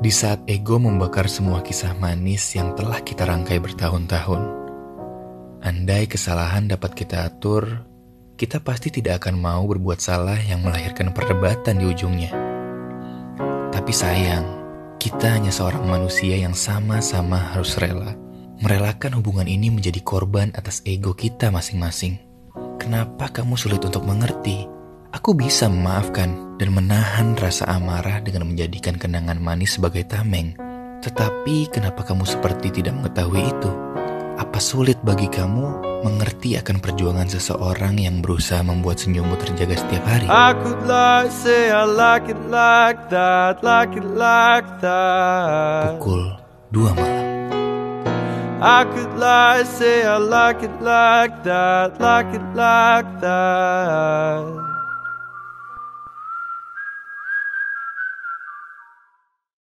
Di saat ego membakar semua kisah manis yang telah kita rangkai bertahun-tahun, andai kesalahan dapat kita atur, kita pasti tidak akan mau berbuat salah yang melahirkan perdebatan di ujungnya. Tapi sayang, kita hanya seorang manusia yang sama-sama harus rela merelakan hubungan ini menjadi korban atas ego kita masing-masing. Kenapa kamu sulit untuk mengerti? Aku bisa memaafkan dan menahan rasa amarah dengan menjadikan kenangan manis sebagai tameng. Tetapi kenapa kamu seperti tidak mengetahui itu? Apa sulit bagi kamu mengerti akan perjuangan seseorang yang berusaha membuat senyummu terjaga setiap hari? I could lie, say I like it like that, like it like that. Pukul 2 malam. I could lie, say I like it like that, like it like that.